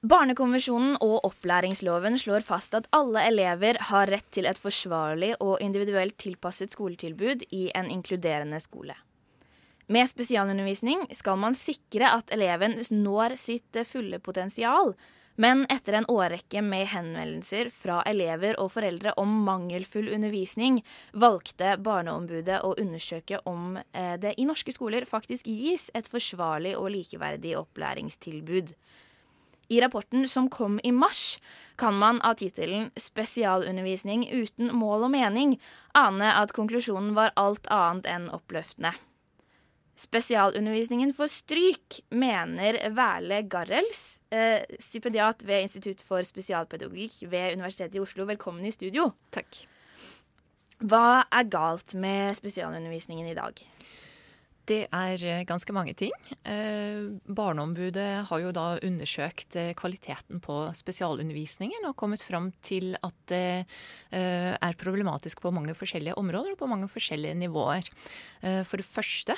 Barnekonvensjonen og opplæringsloven slår fast at alle elever har rett til et forsvarlig og individuelt tilpasset skoletilbud i en inkluderende skole. Med spesialundervisning skal man sikre at eleven når sitt fulle potensial, men etter en årrekke med henvendelser fra elever og foreldre om mangelfull undervisning, valgte Barneombudet å undersøke om eh, det i norske skoler faktisk gis et forsvarlig og likeverdig opplæringstilbud. I rapporten som kom i mars, kan man av tittelen 'Spesialundervisning uten mål og mening' ane at konklusjonen var alt annet enn oppløftende. Spesialundervisningen får stryk, mener Verle Garrels, eh, stipendiat ved Institutt for spesialpedagogikk ved Universitetet i Oslo. Velkommen i studio. Takk. Hva er galt med spesialundervisningen i dag? Det er eh, ganske mange ting. Eh, Barneombudet har jo da undersøkt eh, kvaliteten på spesialundervisningen og kommet fram til at det er problematisk på mange forskjellige områder og på mange forskjellige nivåer. For det første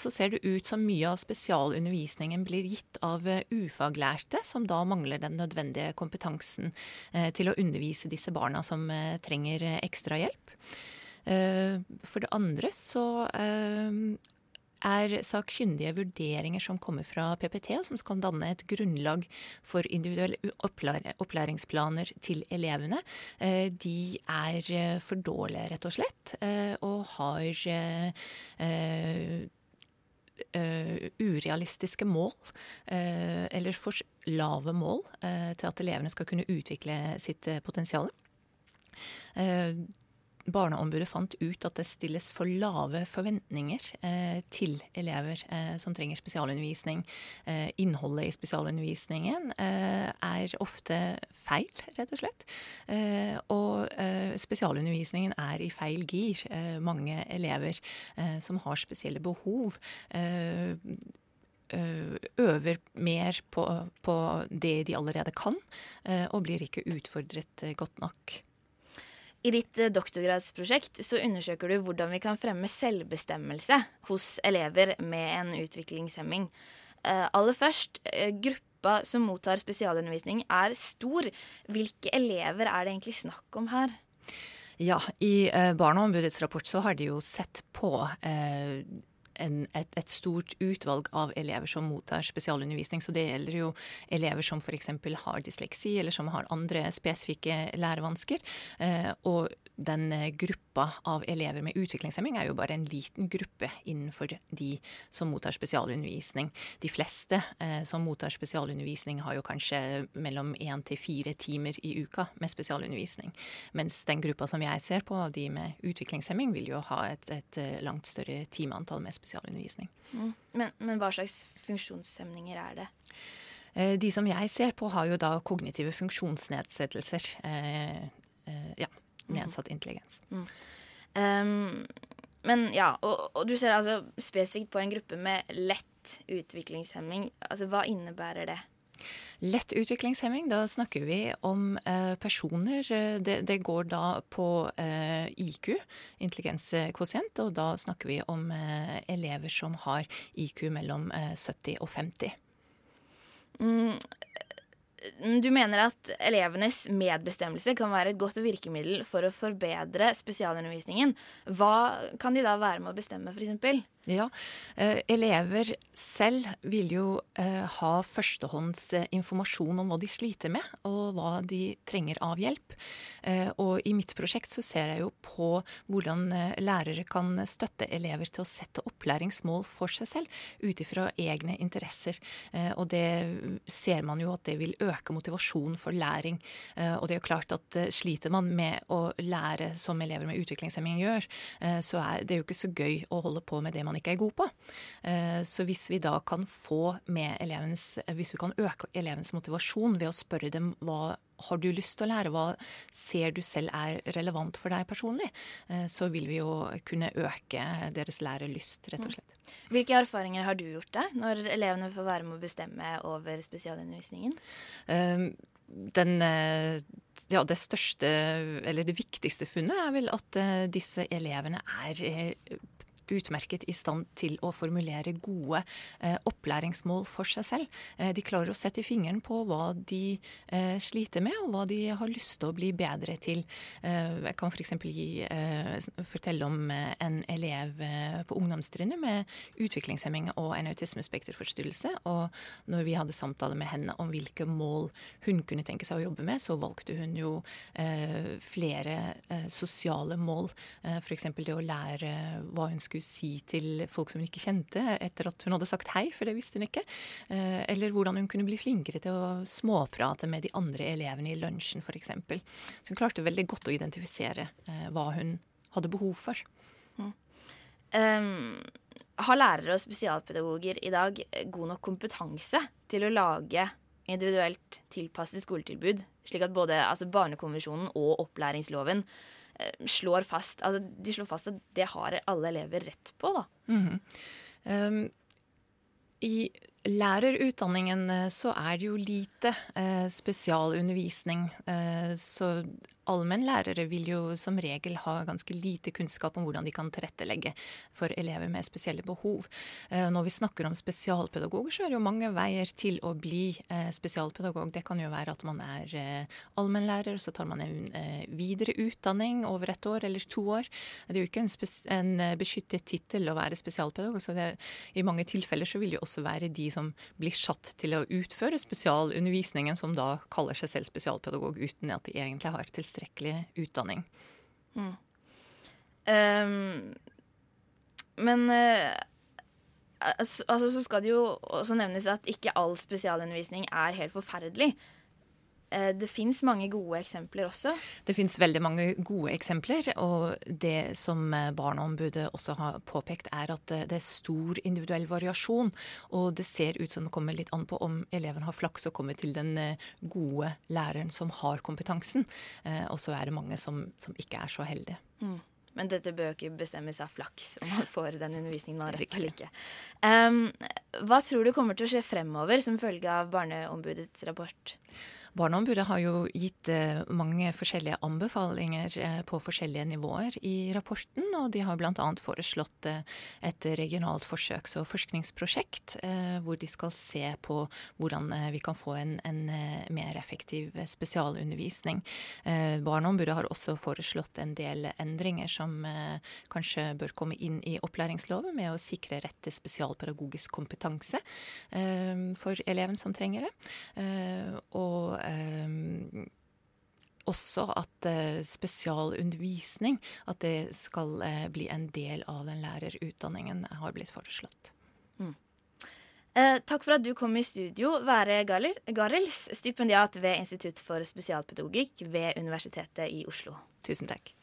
så ser det ut som mye av spesialundervisningen blir gitt av ufaglærte, som da mangler den nødvendige kompetansen til å undervise disse barna som trenger ekstra hjelp. For det andre så er sakkyndige vurderinger som kommer fra PPT, og som skal danne et grunnlag for individuelle opplæringsplaner til elevene. Eh, de er eh, for dårlige, rett og slett, eh, og har urealistiske mål, eller for lave mål, til at elevene skal kunne utvikle sitt potensial. Barneombudet fant ut at det stilles for lave forventninger eh, til elever eh, som trenger spesialundervisning. Eh, innholdet i spesialundervisningen eh, er ofte feil, rett og slett. Eh, og eh, spesialundervisningen er i feil gir. mange elever som har spesielle behov øver mer på, på, det de allerede kan, og blir ikke utfordret godt nok. I ditt eh, doktorgradsprosjekt så undersøker du hvordan vi kan fremme selvbestemmelse hos elever med en utviklingshemming. Uh, aller først, uh, gruppa som mottar spesialundervisning er stor. Hvilke elever er det egentlig snakk om her? Ja, i Barneombudets rapport så har de jo sett på en, et, et, stort utvalg av elever som mottar spesialundervisning. Så det gjelder jo elever som f.eks. har dysleksi, eller som har andre spesifikke lærevansker. Eh, og den gruppa av elever med utviklingshemming er jo bare en liten gruppe innenfor de som mottar spesialundervisning. De fleste eh, som mottar spesialundervisning har jo kanskje mellom én til fire timer i uka med spesialundervisning. Mens den gruppa som jeg ser på, de med utviklingshemming, vil jo ha et, et langt større timeantall med spesialundervisning spesialundervisning. Mm. Men, men, hva slags funksjonshemninger er det? Eh, de som jeg ser på, har jo da kognitive funksjonsnedsettelser. Eh, eh, ja. Mm. Nedsatt intelligens. Mm. Um, men ja, og, og, du ser altså spesifikt på en gruppe med lett utviklingshemming. Altså, hva innebærer det? Lett utviklingshemming, da snakker vi om eh, personer eh, det, det, går da på eh, IQ, intelligenskvosient, og da snakker vi om eh, elever som har IQ mellom 70 eh, og 50. Mm, du mener at elevenes medbestemmelse kan være et godt virkemiddel for å forbedre spesialundervisningen. Hva kan de da være med å bestemme, f.eks.? Ja, eh, Elever selv vil jo eh, ha førstehånds eh, informasjon om hva de sliter med, og hva de trenger av hjelp. Eh, og i mitt prosjekt så ser jeg jo på hvordan eh, lærere kan støtte elever til å sette opplæringsmål for seg selv, ut ifra egne interesser. Eh, og det ser man jo at det vil øke motivasjonen for læring. og det er jo klart at sliter man med å lære som elever med utviklingshemming gjør, så er det jo ikke så gøy å holde på med det man ikke er god på. Eh, så hvis vi da kan få med elevens Hvis vi kan øke elevens motivasjon ved å spørre dem hva har du lyst til å lære, hva ser du selv er relevant for deg personlig, eh, så vil vi jo kunne øke deres lærelyst, rett og slett. Hvilke erfaringer har du gjort deg når elevene får være med å bestemme over spesialundervisningen? Eh, den, ja, det største, eller det viktigste funnet er vel at disse elevene er utmerket i stand til å formulere gode eh, opplæringsmål for seg selv. Eh, de klarer å sette fingeren på hva de eh, sliter med, og hva de har lyst til å bli bedre til. Jeg kan f.eks. Fortelle om en elev på ungdomstrinnet med utviklingshemming og en autismespekterforstyrrelse. Og når vi hadde samtale med henne om hvilke mål hun kunne tenke seg å jobbe med, så valgte hun jo flere sosiale mål. F.eks. det å lære hva hun skulle si til folk som hun ikke kjente, etter at hun hadde sagt hei, for det visste hun ikke. Eh, eller hvordan hun kunne bli flinkere til å småprate med de andre elevene i lunsjen, f.eks. Så hun klarte veldig godt å identifisere eh, hva hun hadde behov for. Mm. Um, har lærere og spesialpedagoger i dag god nok kompetanse til å lage individuelt tilpasset skoletilbud, slik at både altså Barnekonvensjonen og opplæringsloven slår fast altså De slår fast at det har alle elever rett på, da. Mm -hmm. um, I lærerutdanningen eh, så er det jo lite eh, spesialundervisning. Eh, så allmennlærere vil jo som regel ha ganske lite kunnskap om hvordan de kan tilrettelegge for elever med spesielle behov. Eh, når vi snakker om spesialpedagoger, så er det jo mange veier til å bli eh, spesialpedagog. Det kan jo være at man er eh, allmennlærer, så tar man en videre utdanning over et år eller to år. Det er jo ikke en, en beskyttet tittel å være spesialpedagog, så det, i mange tilfeller så vil det også være de som blir satt til å utføre spesialundervisningen, som da kaller seg selv spesialpedagog uten at de egentlig har tilstrekkelig tilstrekkelig utdanning. Mm. Um, men uh, altså, så skal det jo også nevnes at ikke all spesialundervisning er helt forferdelig. Eh, det fins mange gode eksempler også? Det fins veldig mange gode eksempler. Og det som eh, Barneombudet også har påpekt, er at eh, det er stor individuell variasjon. Og det ser ut som det kommer litt an på om eleven har flaks og kommer til den gode læreren som har kompetansen. Og så er det mange som, som ikke er så heldige. Mm. Men dette bør ikke bestemmes av flaks om man får den undervisningen man har rett til ikke. Um, hva tror du kommer til å skje fremover som følge av Barneombudets rapport? Barneombudet har jo gitt eh, mange forskjellige anbefalinger eh, på forskjellige nivåer i rapporten, og de har bl.a. foreslått eh, et regionalt forsøks- og forskningsprosjekt hvor de skal se på hvordan vi kan få en, en mer effektiv spesialundervisning. Barneombudet har også foreslått en del endringer som kanskje bør komme inn i opplæringsloven, med å sikre rett til spesialpedagogisk kompetanse for eleven som trenger det. Og eh, også at eh, spesialundervisning at det skal eh, bli en del av den lærerutdanningen, har blitt foreslått. Mm. Eh, takk for at du kom i studio, Være Garels, stipendiat ved Institutt for spesialpedagogikk ved Universitetet i Oslo. Tusen takk.